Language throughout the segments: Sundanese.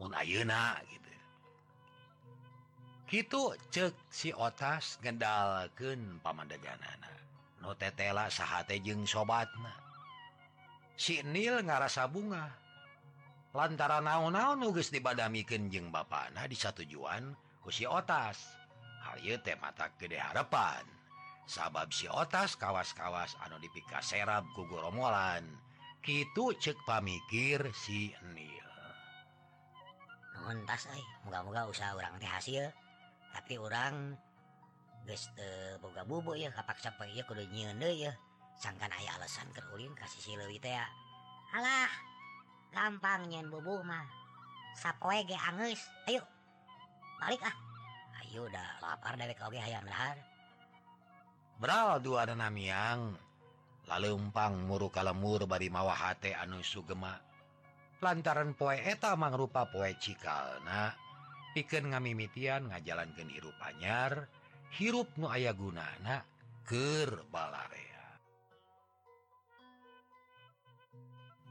Munauna gitu. Gitu cek si otas gendalken pamandajanana notetela saatjeng sobatna. Sinil ngarasa bunga. Lantaran naon-naon nuges dibadamiken jeng Bapak Nah di satujuan kusi otas. Hayu teh mata gede harepan. Sabab si otas kawas-kawas anu dipika serab kugoromolan gitu cek pamikir sinil ngontas eh. Moga-moga usaha orang teh hasil tapi orang teu eh, boga bubu ya. Kapaksa pengen kudu nyeun ya. Sangkan aya alasan keur ulin ka sisi leuwih teh ya. Alah gampang nyen bubu mah. Sapoe ge angeus. Ayo balik ah. Ayo udah lapar dewek oge hayang dahar. Beral dua ada yang lalu empang muru kalemur bari mawa hate anu sugema. lantaran poe eta mangrupa poe Cikalna piken ngamimitian ngajalankan hirup anyar hirup nu aya gunana keur balarea.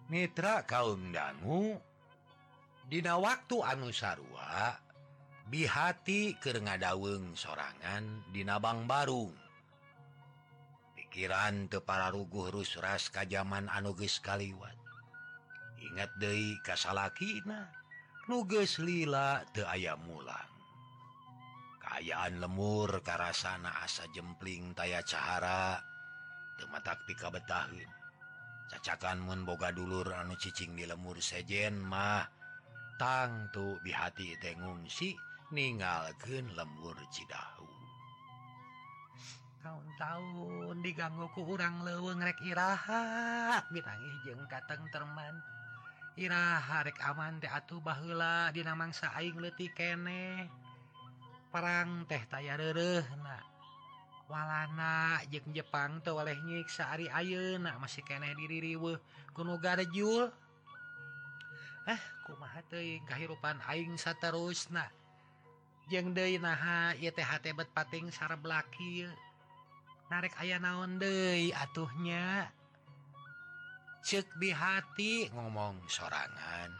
Mitra kaum dangu Dina waktu anu sarua bihati keur ngadaweng sorangan dinabang Barung. Pikiran tepara ruguh rusras Kajaman anuges Kaliwat. ingat De kasalakina nuges lila the ayam mulang. Kaayaan lemur Karasana asa jempling taya cahara tematak pika betahin cacakan menboga dulur anu cicing di lemur sejen mah tangtu di hati tengungsi ningalken lemur Cidahu. Tahun digangguku urang leweng rek Iraha bitangi jeng kateng terman. Irahharek aman teh atuh bahla dina mangsa aing letih kene. Perang teh taya walana jeng Jepang tuh oleh nyik sehari ayeuna masih kene diriwe kunugara Jul eh kumahahipan aing saterus nah jeng De naha yTHT bet pating sar belaki narek aya naon De atuhnya? cek di hati ngomong sorangan.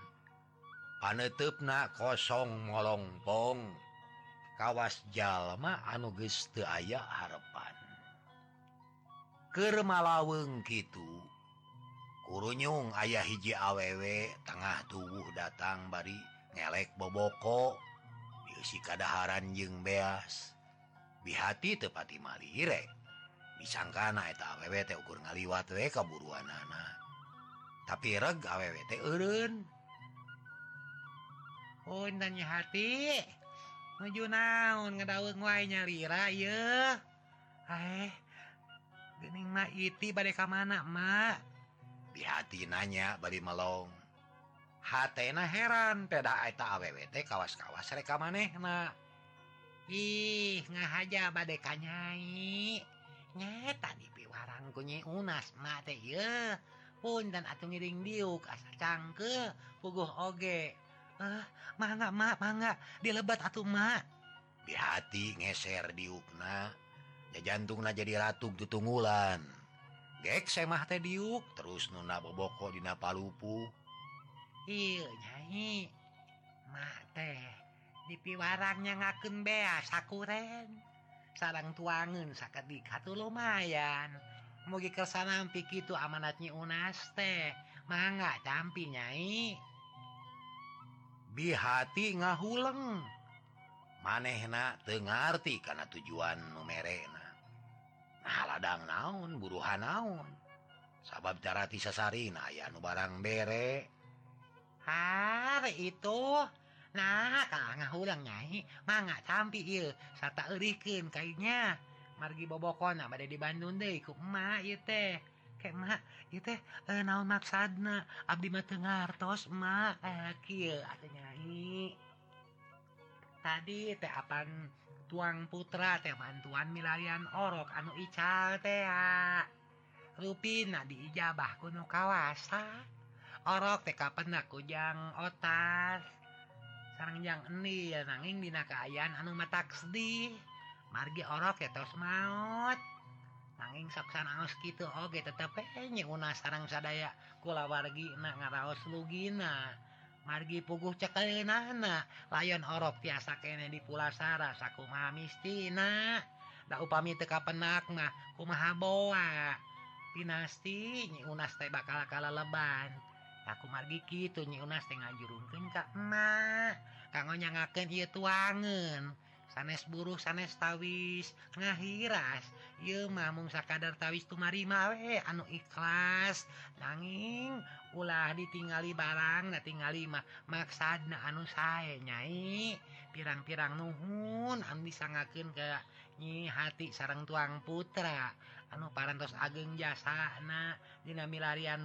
Panetupna kosong molongpong kawas jalma anuges te aya harepan. Kermalaweng gitu kurunyung ayah hiji awewe tengah tubuh datang bari ngelek boboko. Diusi kadaharan jeung beas. Bihati tepati malire disangkana eta awewe teh ukur ngaliwat we kaburuan anak tapi reg awwt urun Oh nanya hati. Menuju naon ngedaun wanya lira ye eh gening mah iti badai ka mana mak? Di hati nanya bari melong. Hatena heran peda eta awwt kawas-kawas reka maneh na ih ngahaja badai kanyai nyeta di piwarang kunyi unas mate ye pun dan atuh ngiring diuk asa cangke puguh oge. Eh mangga ma mangga dilebat atuh ma. Di hati ngeser diukna ya jantungna jadi ratuk tutunggulan gek semah teh diuk terus nuna boboko dina palupu iya nyai ma teh dipi warangnya ngakeun bea sakuren. Sarang tuangan sakit dikatu lumayan mugi kesana pi itu amanatnya unas teh. Mangga campi nyai. Bihati ngahuleng. Manehna tengarti karena tujuan numerena nah ladang naon buruhan naon. Sabab cara tisasarina ya nu barang bere. Hari itu. Nah kak ngahulang nyai. Mangga campi il serta erikin kayaknya margi bobokon bad di Bandung deku ma teh. Kemak teh eh, naon maksana Abdimah Tengartos ma eh, akil nyanyi tadi teh apaan tuang putra teh bantuan milarian orok anu ical teh ruina diijabah kuno kawasa. Orok teh penak kujang otas. Sarang yang ya nanging dina keayaan anu matak sedih margi orok tos maut. Nanging saksan angus gitu Oge tetap penye eh, una sarang sadaya kula wargi na ngaraos lugina margi puguh cekel nana layon orok tiasa kene di pulasara sakumaha mistina da upami teka penak mah kumaha boa. Pinasti nyi unas teh bakal kala leban aku margi gitu nyi unas teh ngajurungkeun ka emak kanggo nyangakeun ieu tuangan sanes buruh sanes tawis. Ngahiras Yemah mung sakadar tawis tumari mawe anu ikhlas. Nanging ulah ditingali barang na tinggalmah maksad na anu saya nyai. Pirang-pirang nuhun anu bisa ngaken ke nyi hati sarang tuang putra. Anu parantos ageng jasa na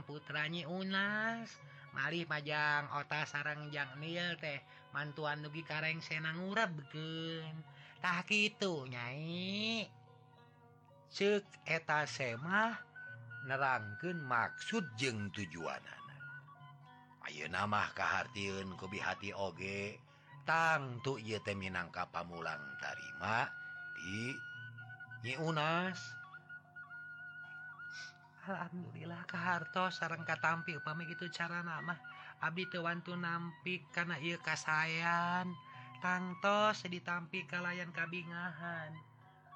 putra nyi unas. Malih majang otak sarang Jang nil teh mantuan dugi kareng senang ngurebkentah gitu nyai. Cek eta semah nerangkeun maksud jeng tujuan ayeuna Ayo nama kehartiun kubi hati oge. Tangtu ye minangka pamulang tarima di nyi unas. Alhamdulillah keharto sarang katampil pamit itu cara nama Abdi tewantu nampik karena ia kasayan tangtos ditampi kalayan kabingahan.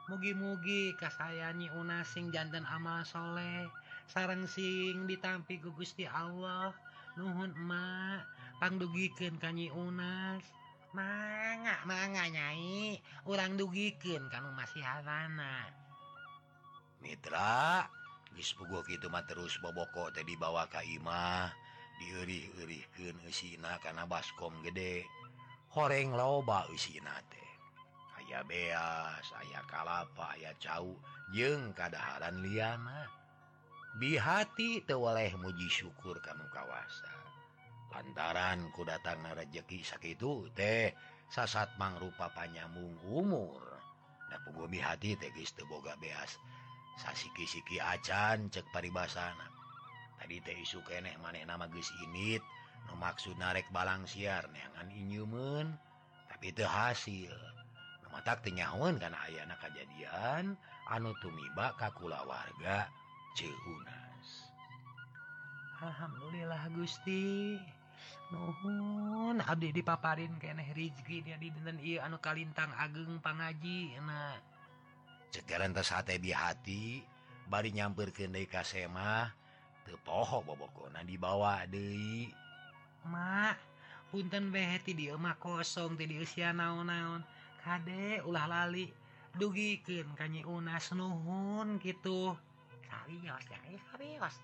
Mugi-mugi kasayanyi unas sing jantan amal soleh sarang sing ditampi ku Gusti Allah. Nuhun emak pangdugikeun kanyi unas manga manga nyai urang dugikeun kanu masih halana mitra geus puguh kitu mah terus boboko teh dibawa ka diurihurihna karena baskom gede. Horeng loba usinate aya beas aya kalapa aya cau jeung kadaharan liana. Bihati tewaleh muji syukur kamu kawasa. Lantaran ku datang rezeki sakitu teh sasat mangrupa panyambung umur. Nah, pugu bihati teh geus teu boga beas. Sasiki-siki acan cek paribasana. tadi isu kenek maneh nama ini memaksud narek balang siar neangan innyumen tapi itu hasil. Taknyawan karena ayana kejadian anu tumiba kakula warga Cihunas Alhamdulillah Gusti. Nuhun Abdi dipaparin keeh Rizki anu Kalintang Ageng Pangaji enak sekarang di hati bari nyampir deui ka semah poho boboko nah dibawa deui. Ma punten beheti dimah kosong di usia naon-naon. Kadek ulah lali. Dugikin kanyi unas nuhun gitu serius sarios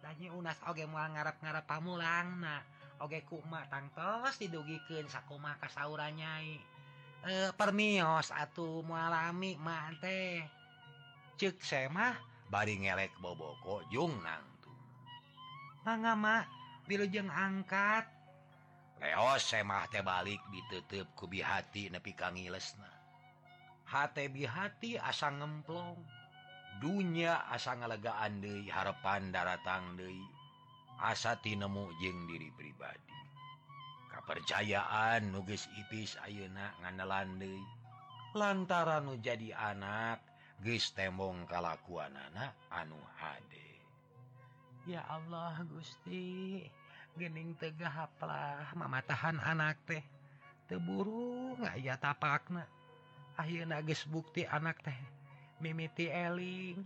da lagi unas oge mual ngarap-ngarap pamulang nah oge kuma tangtos didugikin sakuma kasaura nyai. E, permios atuh mualami mante cek semah bari ngelek boboko jungnang mangama wilujeng angkat. Leos semah teh balik ditutup kubi hati nepi ka ngilesna. Hate bihati asa ngemplong. Dunya asa ngalegaan deui harapan daratang deui. Asa tinemu jeung diri pribadi. Kepercayaan nuges ipis ayeuna ngandelan deui. Lantaran nu jadi anak geus tembong kalakuan anak anu hade. ya Allah Gusti. Gening tegah haplah mamatahan anak teh. Teburu nggak ya tapakna. Akhir nagis bukti anak teh. Mimiti eling.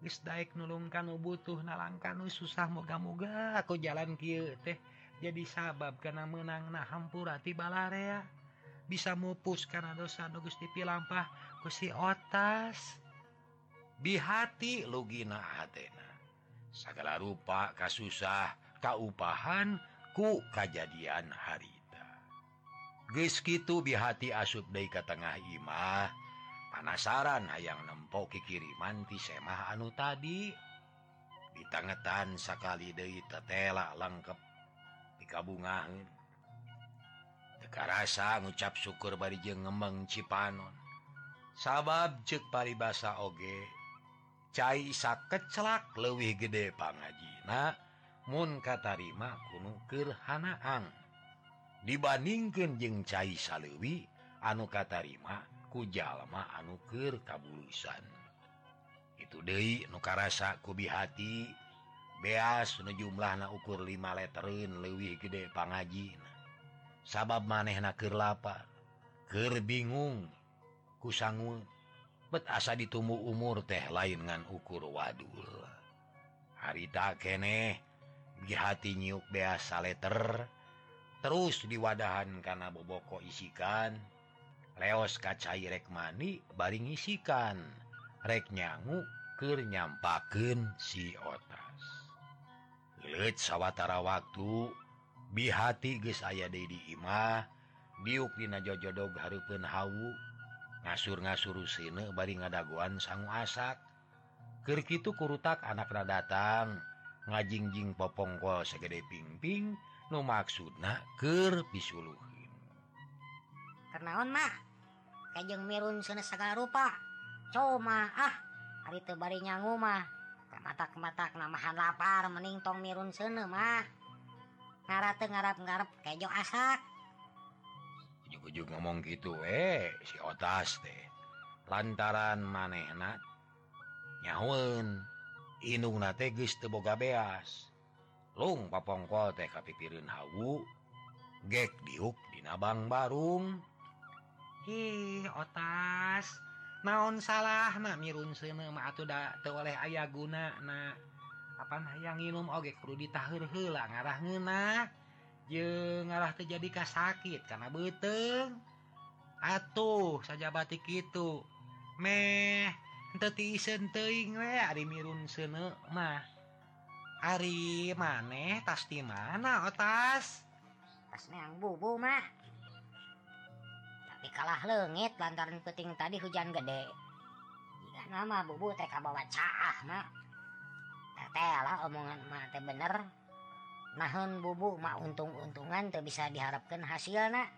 Ges Daik nulungkan butuh nalangkan susah moga-moga aku jalan ki teh. Jadi sabab karena menang nah hampura hati balarea. Bisa mupus karena dosa nugus tipi ku kusi otas. Bihati lugina aden. segala rupa kas susah kauupahan ku kejadian harita. Geskitu bihati asub ka Tengah Imah panasaran ayaang nempok kikiriman ti semah anu tadi. Ditangetan sakali deui tetela lengkap dikabungan teka rasa ngucap syukur bari jeung ngembeng Cipanon. Sabab cek paribasa oge cai kecelak lewih gede Panjina keur hanaang dibandingkan jeung cai Lewi anu Katarima ku jalma anu keur kabulusan itu dei nu karasa kubi hati beas jumlah na ukur 5 letterun lewih gede Panjina sabab maneh naker lapar Ker bingung kusangun cepet asa ditumbu umur teh lain ngan ukur wadul harita kene dihati nyuk beasa letter terus diwadahan karena boboko isikan. Leos kacai rekmani baring isikan. Rek nyangu nyampaken si otas. Let sawwatara waktu bihati ge saya Dedi Imah diukdina jojodo Harpun Hawu. ngasur ngasur sine bari ngadaguan sangu asak. Kerkitu kurutak anaknya datang. Ngajingjing popongkol segede pingping. No maksudna ker pisuluhin. Karena mah kajeng mirun sana segala rupa. Coma ah hari tebari nyangu mah. Kematak kematak namahan lapar mening tong mirun sene mah. Ngarate ngarap ngarap kejo asak. ujuk-ujuk ngomong gitu eh si otas teh. Lantaran manehna nyaun inung na tegis teboga beas. Lung papongkol teh kapipirin hawu gek diuk di nabang barung. Hi otas naon salah na mirun sene ma atuh da teu oleh aya guna na. Apan hayang nginum oge kudu ditaheur heula ngarah ngeunah. ngarah ngalah terjadi ka sakit karena beteng atuh saja batik itu. Meh teti teuing we ari mirun sene mah. Ari maneh tas di mana otas? Tasnya yang bubu mah. Tapi kalah lengit lantaran peting tadi hujan gede. Jika nama bubu teh kabawa caah mak teteh lah omongan mah teh bener. nahun bubu mak untung-untungan tuh bisa diharapkan hasil nak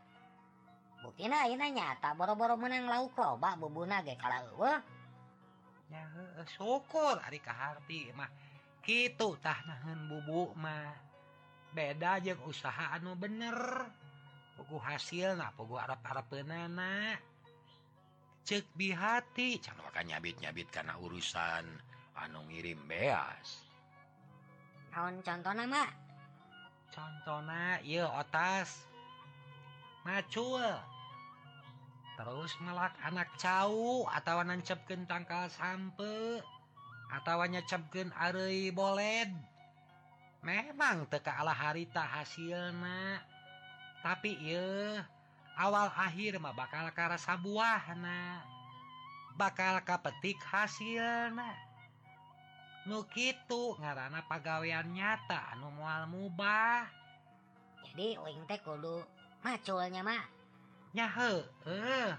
bukti na nyata boro-boro menang lauk loba bubu nage kalau ya, syukur hari kaharti mah. Gitu tah nahun bubu mah. Beda aja usaha anu bener. Pugu hasil nah pugu arab-arab penana cek di hati. Can nyabit-nyabit karena urusan anu ngirim beas. Naon contoh nama contohna ia otas. Macul. Terus melak anak cau atau nancepken tangkal sampe ataunya ceken Ari boled memang teka Allah harita hasilna. Tapi il awal akhir mah bakal karasa buahna bakal kapetik hasilna. Nukitu ngarana pagawean nyata anu mual mubah. Jadi uing teh kudu maculnya mah. Nyahe eh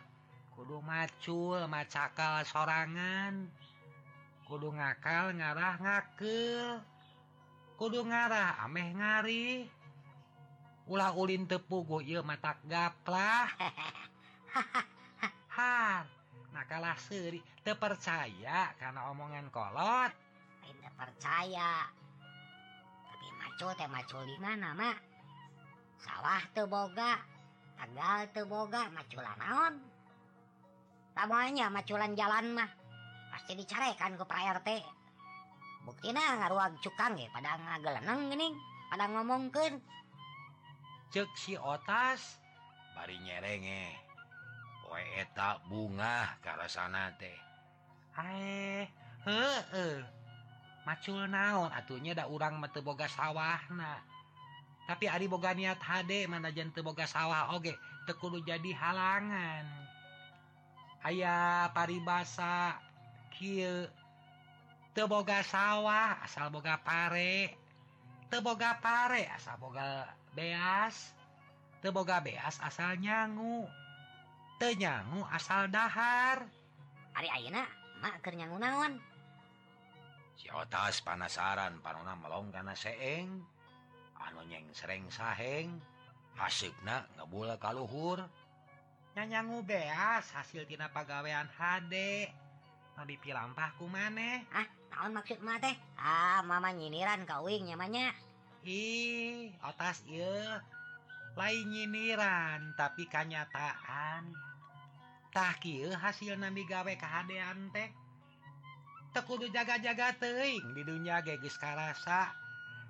kudu macul macakal sorangan. Kudu ngakal ngarah ngakel kudu ngarah ameh ngari. Ulah ulin tepugu ieu matak gaplah. Har nakalah seuri. Teu percaya karena omongan kolot. percaya. Tapi macul teh macul di mana mak sawah teboga tegal teboga maculan naon? Tamanya maculan jalan mah pasti dicarekan ke pra RT buktina ngaruag cukang ya pada ngageleneng geuning pada ngomongkan cek si otas bari nyerenge poe eta bunga karasana teh. Hae heeh. macul naon atuhnya da urang meteboga sawah nah tapi Ari boga niat HD manajan teboga sawah oge tekulu jadi halangan. Ayaah paribasa kill teboga sawah asal boga pare. Teboga pare asal boga beas. Teboga beas asal nyangu. Tenyangu asal dahar. Ari Aak nyangu naon? sitas panasaran panona melong karena anu nyeng serreng saheng hasibna ngebula kalluhur nyanyangu beas hasil tina pagawean HD tadi pilampahku maneh. Ah tahun maksud mate ah mama nyiniran kauwing nyamanya hi atas il lain nyiniran tapi kanyataan tak hasil nabi gawe kehaan teh. Tekudu jaga-jaga teing didunya geges karasa.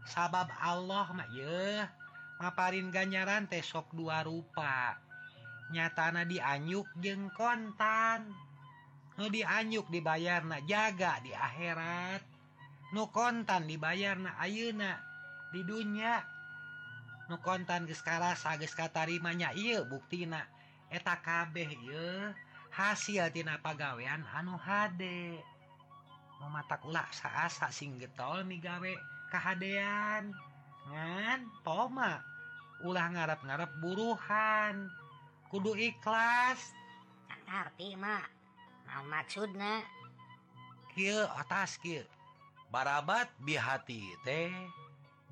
Sabab Allah May ngaparin ganyaran tesok dua rupa. Nyatana dianyuk jeng kontan. Nu dianyuk dibayar na jaga di akhirat. Nu kontan dibayar na ayeuna di dunia nu kontan geus karasa geus katarima nya ieu buktina. Eta kabeh ieu hasil tina pagawean anu hade. memata ulah saasa sing getol nih gawe kehaan poma ulah ngarap-ngarap buruhan. Kudu ikhlas. Artimak maksudnya kieu atas kieu. Barabat bihati teh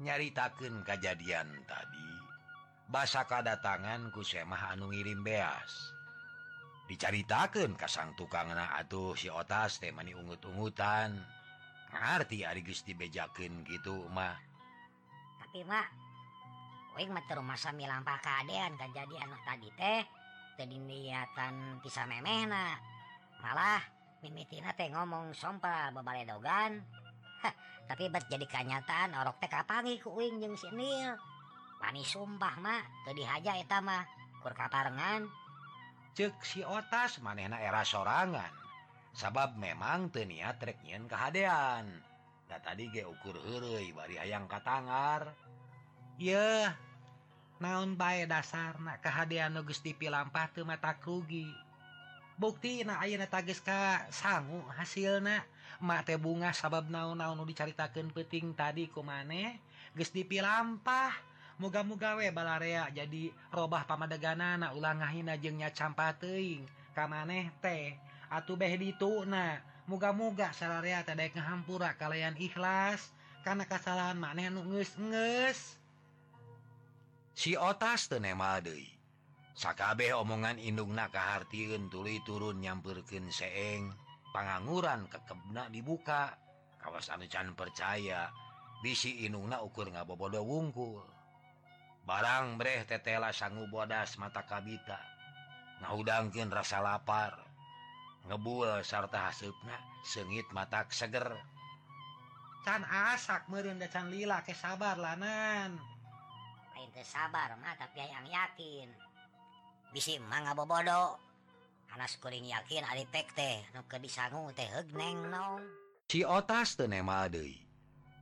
nyaritakan kejadian tadi. Bahasa kedatangan kusemah anu ngirim beas. dicaritakan kasang tukang atuh si otas teh mani ungut-ungutan. Ngerti Arigus dibejakeun gitu mah. Tapi mah masa milampah keadaan kan jadi anak tadi teh tadiatan kisah meme malah mimitina teh ngomong sompa bebalik dogan. Hah, tapi bet jadi kenyataan orok teh kapangi kuing jeung sinil pani sumpah mak tadi haja eta mah kur kaparengan. cek si otas manehna era sorangan. Sabab memang tenia nyieun kahadean. Da tadi ge ukur heureuy bari hayang katangar. Ye naon bae dasarna kehadean nu geus dipilampah teu mata rugi bukti na ayeuna tagis ka sangu hasilna. Mak teh bunga sabab naon-naon nu dicaritakeun peuting tadi ku maneh geus dipilampah. muga-mugawe balarea. Jadi robah pamadeganana ulang ngahina jengnya campa teing ka maneh teh atuh beh dituna. Muga-muga salarea daek ngahampura kalian ikhlas. Karena kesalahan maneh nu geus-geus si otas tenema deui. Sakabeh omongan indungna kahartieun tuluy turun nyamperkeun seeng. Panganguran kekebna dibuka. Kawasan can percaya bisi inungna ukur ngabobodo wungkul barang breh tetela sanggu bodas mata kabita. Ngaudangkin rasa lapar. Ngebul sarta hasupna sengit matak seger. Can asak merenda can lila ke sabar lanan. Lain ke sabar mah tapi yang yakin. Bisi mangga bobodo anas kuring yakin ari pek teh nu ke disangu teh hegneng nong si otas teu nemal deui.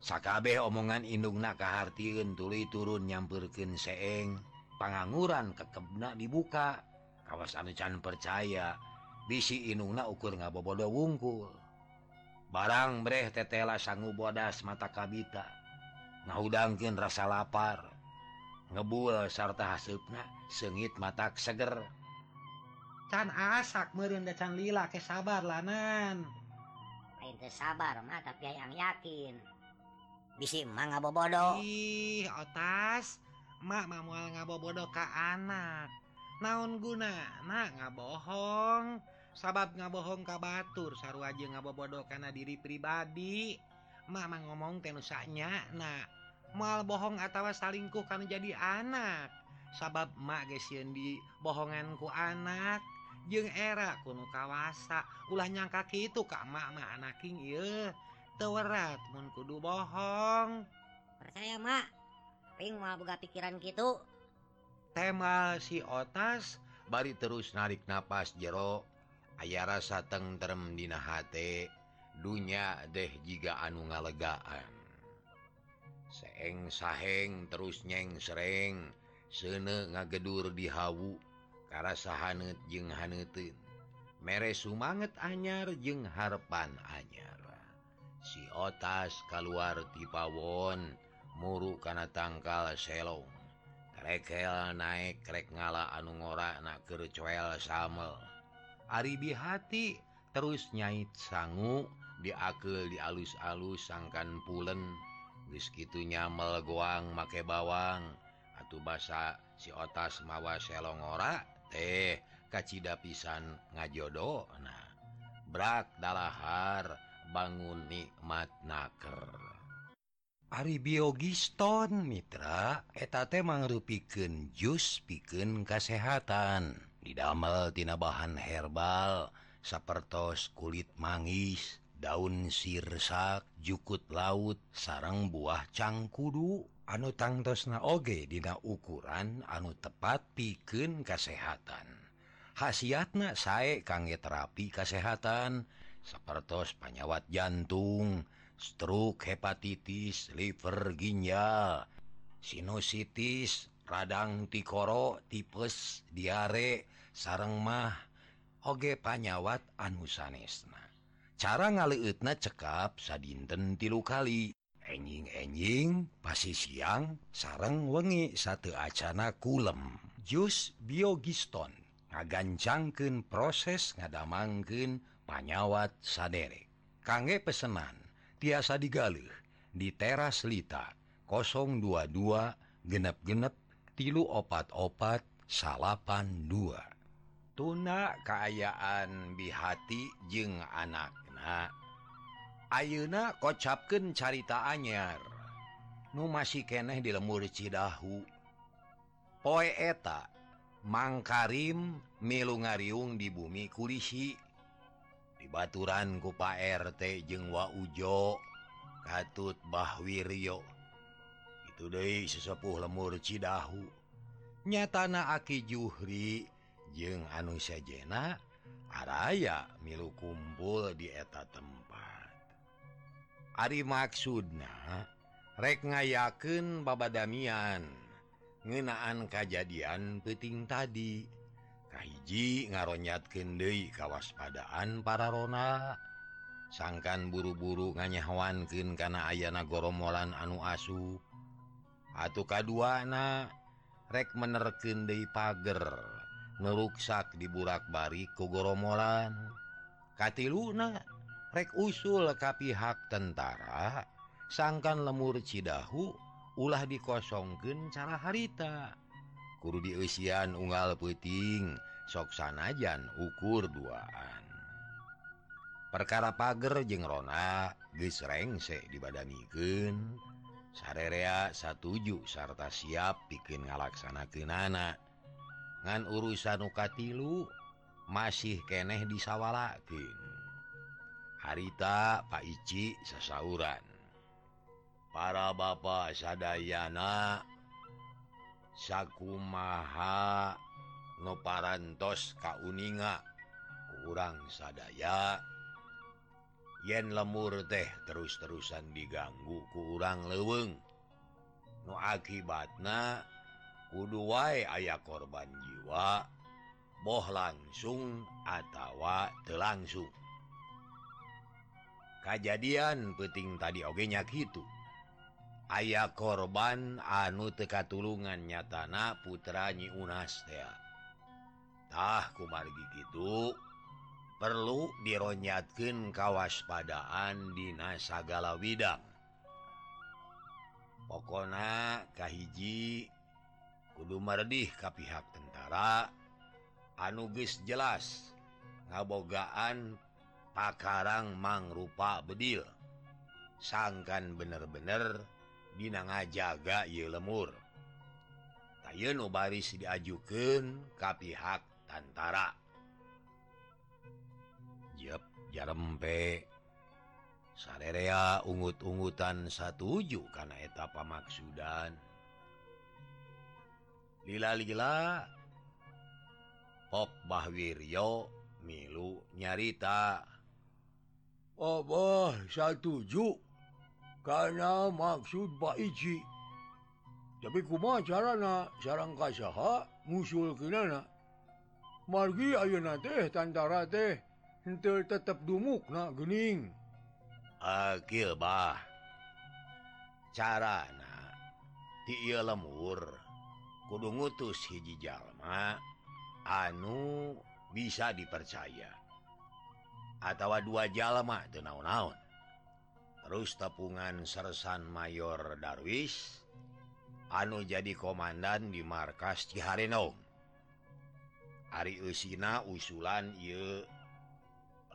Sakabeh omongan indungna kahartieun tuluy turun nyampeurkeun seeng, panganguran kekebna dibuka. Kawas anu can percaya bisi indungna ukur ngabobodo wungkul. Barang breh tetela sangu bodas mata kabita. Ngahudangkeun rasa lapar. Ngebul sarta hasupna sengit matak seger can asak meureun da can lila ke sabar lanan. Lain sabar mah tapi yang yakin. bisi Ma ngabobodo Ih otas. Mak ma ngabobodo ka anak. Naon guna? Nak ngabohong sabab ngabohong ka batur saru aja ngabobodo karena diri pribadi. Mama ngomong tenusanya nak moal bohong atau salingkuh kana jadi anak. Sabab mak sieun di bohonganku anak. Jeung era kuno kawasa. Ulah nyangka itu Kak mah anaking ieu teratmun kudu bohong percaya mak. Ping mau buka pikiran gitu. Tema si otas bari terus narik napas jero. Aya rasa tengrem dinahate dunya deh jika anu ngalegaan. Seeng saheng terus nyeng sereng. Sene ngagedur di Hawu. Karasa hanet jeung hanetin mere sumanget anyar jeung Harpan anyar. si otas keluar ti Pawon muruk karena tangkal selong krekel naik rek ngala anu ngora coel samel. Aribi hati terus nyait sangu diakel di alus-alus sangkan pulen. Diskitu nyamel goang make bawang. Atau basa si otas mawa selong ora teh kacida pisan ngajodo. Nah brak dalahar bangun nikmat naker. Ari biogiston Mitra. Etate mangrupikeun jus piken kesehatan didammeltina bahan herbal sapertos kulit manggis daun sirsak jukut laut sarang buah cangkudu. Anu tangtosna oge dina ukuran anu tepat piken kesehatan khasiatna sae kangge terapi kesehatan dan sepertos penyawat jantung, stroke hepatitis, liver ginjal, sinusitis, radang tikoro, tipes, diare, sarang mah, oge panyawat anu sanesna. Cara ngaliutna cekap sadinten tilu kali. Enjing-enjing, pasti siang, sarang wengi satu acana kulem. Jus biogiston, ngagancangkan proses ngadamangkan panyawat saderek kangge pesenan tiasa digaluh di teras Lita 022 genep-genep tilu opat-opat salapan 2 tuna keayaan bihati jeung anakna. Ayeuna kocapken carita anyar. Nu masih keneh di lemur Cidahu. Poe eta milu ngariung di bumi kulisi dibaturan kupa RT jeung Waujo katut Bahwiryo itu De sesepuh lemur Cidahu. Nyatana Aki Juhri jeung anu Sajena Araya milu kumpul di eta tempat. Ari maksudna rek ngayaken babadamian ngenaan kejadian peting tadi. hiji ngaronyat kendei kawaspadaan pararona sangkan buru-buru nganyawanken karena ayana goromolan anu asu. Atau kaduana rek menerkendei pagar neruksak di burak-bari ke goromolan. Kati Luna rek usul ka pihak tentara sangkan lemur Cidahu ulah dikosongken cara harita. guru diusian unggal puting soksanajan ukur duaan. Perkara pagar jeng Rona gesrengsek dibadaniken sarerea satuju sarta siap bikin ngalaksanakan anak ngan urusan ukatilu masih keneh disawalakin harita Pak Ici sesauran para bapak sadayana sakumaha. Noparantos kauninga. Kurang sadaya. Yen lemur teh terus-terusan diganggu kurang leweng nu akibatna kudu wae aya korban jiwa boh langsung atawa telangsung kejadian peting tadi ogenya gitu aya korban anu teka tulungan nyatana putranyi tah kumargi gitu perlu dironyatkan kawaspadaan dina sagala Widang. Pokona Kahiji Kudu Merdih ke pihak tentara anuges jelas ngabogaan pakarang mangrupa bedil. Sangkan bener-bener dina ngajaga y lemur Tayeun baris diajukan ka pihak tantara. Jep jarempe. Sarerea ungut-ungutan satuju karena eta pamaksudan Lila-lila Ok Bahwiryo milu nyarita. Oh, Oboh satuju. karena maksud Pakji tapi kuma carana sarang kasaha musul kinana margi ayeuna teh tantara teh henteu tetep dumuk na gening akil bah carana ti ieu lemur kudu ngutus hiji jalma anu bisa dipercaya. Atau dua jalma teu naon-naon terus tepungan Sersan Mayor Darwis anu jadi Komandan di markas Ciharenong Ari Usina usulan ye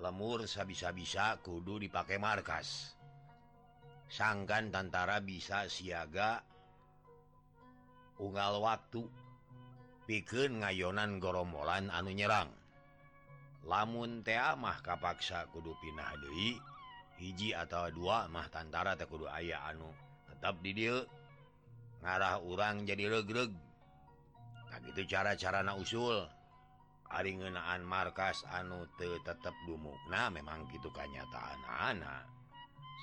lemur sabisa-bisa kudu dipakai markas. Sangkan tentara bisa siaga unggal waktu. Pikeun ngayonan goromolan anu nyerang. Lamun teamah kapaksa kudu pinah deui hiji atau dua mah tantara Tekudu aya anu. Tetap didil ngarah urang jadi regreg. Tak gitu cara-carana usul. Hari ngenaan markas anu te tetap dumukna memang gitu kanyataan anak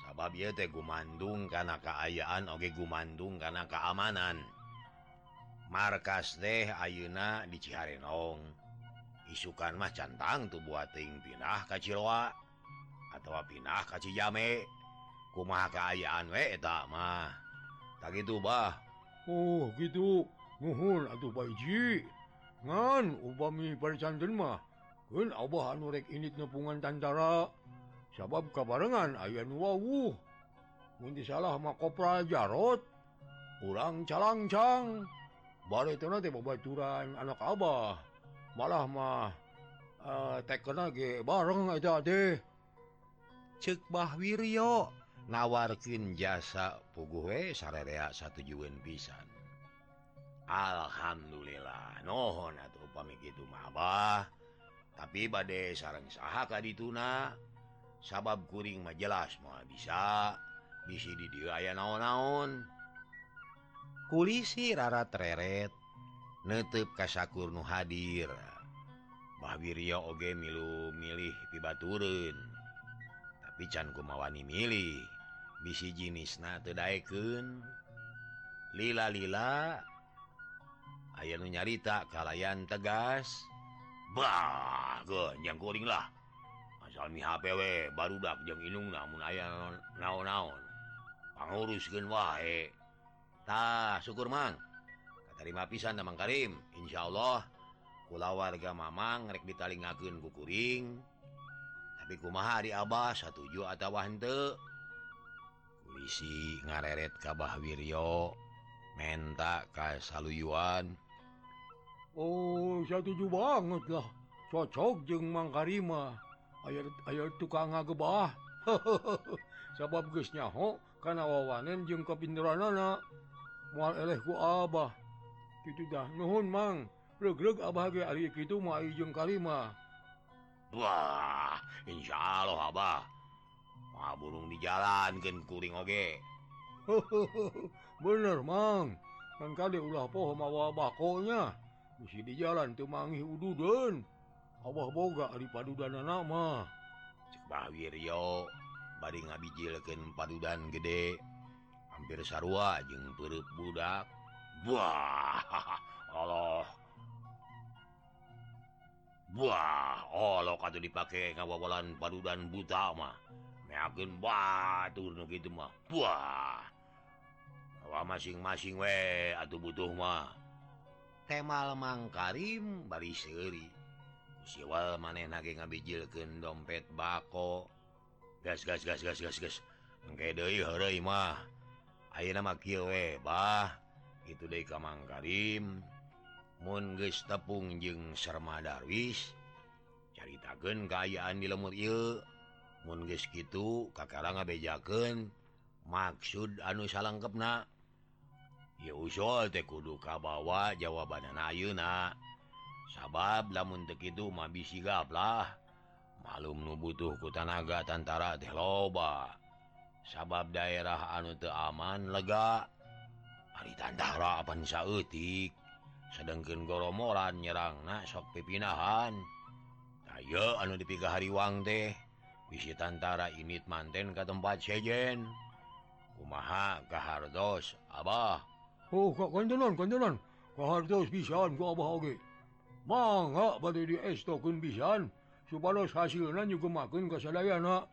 sabab ya teh gumandung karena keayaan oge gumandung karena keamanan markas teh Ayeuna di Ciharenong. Isukan mah cantang tuh buating pindah kacilwa atau pinah kasih jame kuma keayaan we eh, tak mah eh, tak gitu bah Oh gitu muhun atau baiji ngan upami percanten mah kun abah anu rek init nepungan tantara sabab kabarengan ayaan wawuh mun salah mah kopra jarot. Urang calangcang bari itu teh babaturan anak abah. Malah mah uh, eh, tekena ge bareng eta teh cekbah Wiryo. Nawarkin jasa puguwe sarerea satu pisan. Alhamdulillah nohon atau pamit itu mabah tapi badai sarang saha dituna sabab kuring majelas mau bisa. Bisi di diaya naon-naon. Kulisi rarat reret netep kasakur nu hadir. Bah Wiryo oge milu milih pibaturun pican kumawani milih. Bisi jinis na tedaeken lila-lila aya nu nyarita kalayan tegas. Bagenyang goringlah asal mi HPW baru dak jeung inung namun aya naon-naon. Pangurus gen wae. Tah syukur mang. Katarima pisan Mang Karim. Insya Allah kula warga Mamang rek ditalingakeun ku kuring. dikumahari Abah satuju atauwante polisi ngareret Kabah Wiryo menta Ka saluyuan. Oh satuju banget lah. Cocok jeng mangkarima aya aya tukang ngagebah sabab gesnyaho kana wawanen jeung jeng moal eleh ku Abah. Kitu dah nuhun mang. Reg-reg Abah ge ari kitu mau jeung kalima Wah Insya Allah Abah ma burung di jalankuring oge bener mang. Kan kali ulah poho mawa bakonya mesti di jalan tuh mangi ududun Abah boga di padudan nama Bahwiryo bari ngabijilkeun padudan gede. Hampir sarua jeung perut budak. Wah Allah. Wah Allah oh, kata dipakai ngawawalan padudan butamah meyakin batur gitu mah. Wah. Masing-masing we atau butuh mah. Temal Mang Karim bari seri siwal maneh nage ngabijilkan dompet bako. Gas gas gas gas gas gas. Engke deui heureuy mah. Ayeuna mah kieu we bah. Itu deui ka Mang Karim. Mungis tepung jeung Serma Darwis. Caritaken kaayaan di lemut mun geus gitu Kakara ngabejaken maksud anu salengkepna ieu usul teh kudu kabawa jawaban ayeuna sabab lamun itu bisi sigaplah malum nu butuh ku tanaga tantara teh loba. Sabab daerah anu teaman lega. Hari tantara apan saeutik. sedangkan goromoran nyerang na sok pipinahan. Ayo anu dipiga hariwang teh bisi tantara init manten ke tempat sejen. Kumaha kehardos Abah? Oh kok kontenan kontenan kehardos pisan ku Abah oge. Mangga bade di estokeun pisan supados hasilna nyugemakeun kasadayana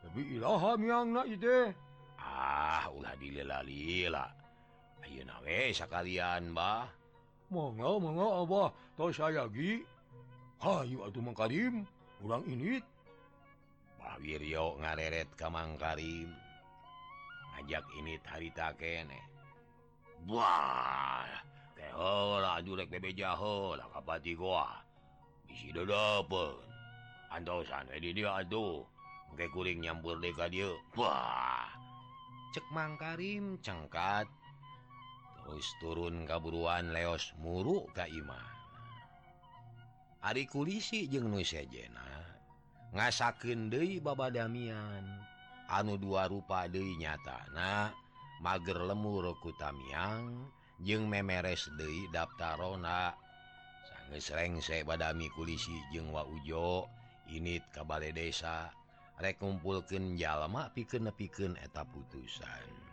tapi ilaha miangna ieu ah ulah dilila-lila ayeuna we sakalian bah. Abah toh sayagi Hayu atuh Mang Karim. Urang init. Pak Wiryo ngareret ka Mang Karim. Ajak init harita kene. Wah keheula jurek bebe jaheula kapati gua. Bisi dedepen antosan we di dia atuh engke kuring nyampur deka dieu wah cek Mang Karim cengkat. terus turun kaburuan leos muru Kaimah Ari kulisi jeung Nujena ngasaken ngasakeun baba Damian. Anu dua rupa Dei nyatana mager lemur kutamiang jeung memeres Dei daftarona sangesrengse badami kulisi jeung waujo init kabale desa rekumpulken jalma piken nepiken eta putusan.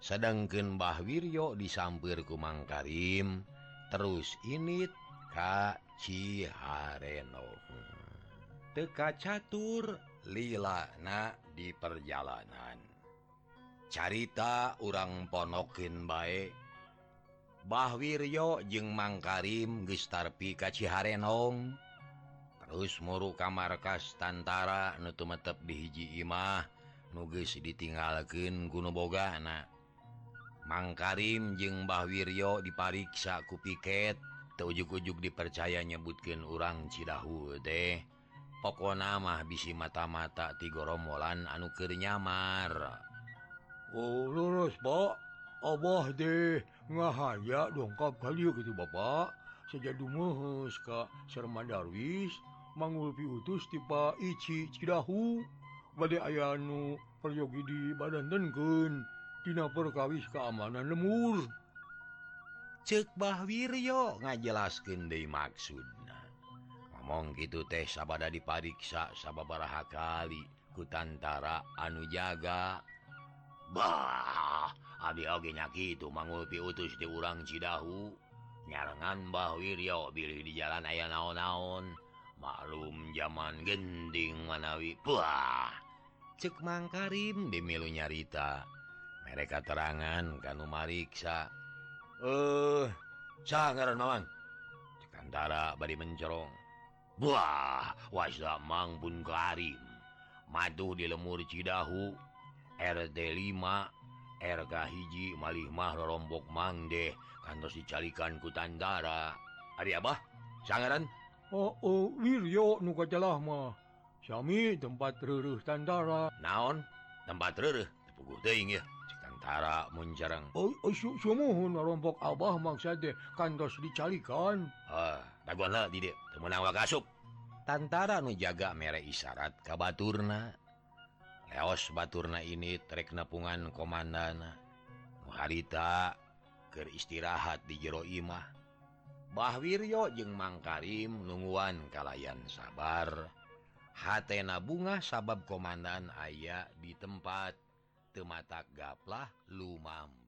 sedangken Bah Wiryo disampir kumang Karim. Terus ini Kacireno teka catur lilana di perjalanan. Carita orang ponokin baik Bah Wiryo jeung Mang Karim Gestarpi Kaciharenong terus muru kamarkas tantara nutumetep di hiji imah nuges ditinggalkan Gunung Boga anak Mang Karim jeung Bah Wiryo dipariksa ku piket. Teujug-ujug dipercaya nyebutkan urang Cidahu deh pokok nama bisi mata-mata tigoromolan anu anukir nyamar. Oh lurus Pak. Abah deh ngahaya dongkap kali gitu Bapak. Sejadu muhus ka Serman Darwis mangulpi utus tipe Ici Cidahu. Badai ayanu peryogi di badan denken perkawis keamanan lemur cekbah Wiryo ngajelaskan De maksud ngomong gitu teh sabada dipariksa sababaraha kali kutantara anu jaga. Bah Abnyaki gitu mangulpi utus di urang Cidahu. Nyarengan Bah Wiryo bilih di jalan ayah naon-naon. Maklum zaman gending manawi. Puah cek Mang Karim dimilu nyarita. mereka terangan kan Mariksa. Eh sangarwan Kantara bari mencerong Wah wasa Mangpun Karim. Madu di lemur Cidahu RT5 RK hiji Malihmah rombok Mangdeh kantos dicalikan Kutandara Ari Abah sangaran Oh, oh Wiryo nuka jelah mah. Syami tempat reruh Tandara. Naon? Tempat reruh tepuguh teuing ya tentara Munjarang. Oh, oh, su Abah mangsa deh kantos dicalikan. Ah, menang tentara nujaga merek isyarat ka Baturna. Leos Baturna ini trek nepungan harita Muharita keistirahat di jero Imah. Bah Wiryo jeung Mang Karim nungguan kalayan sabar. Hatena bunga sabab komandan ayah di tempat. temata gaplah lumam